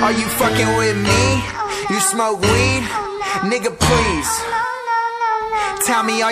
Are you fucking with me? You smoke weed? Oh, Nigga, please. Oh, Tell me, are you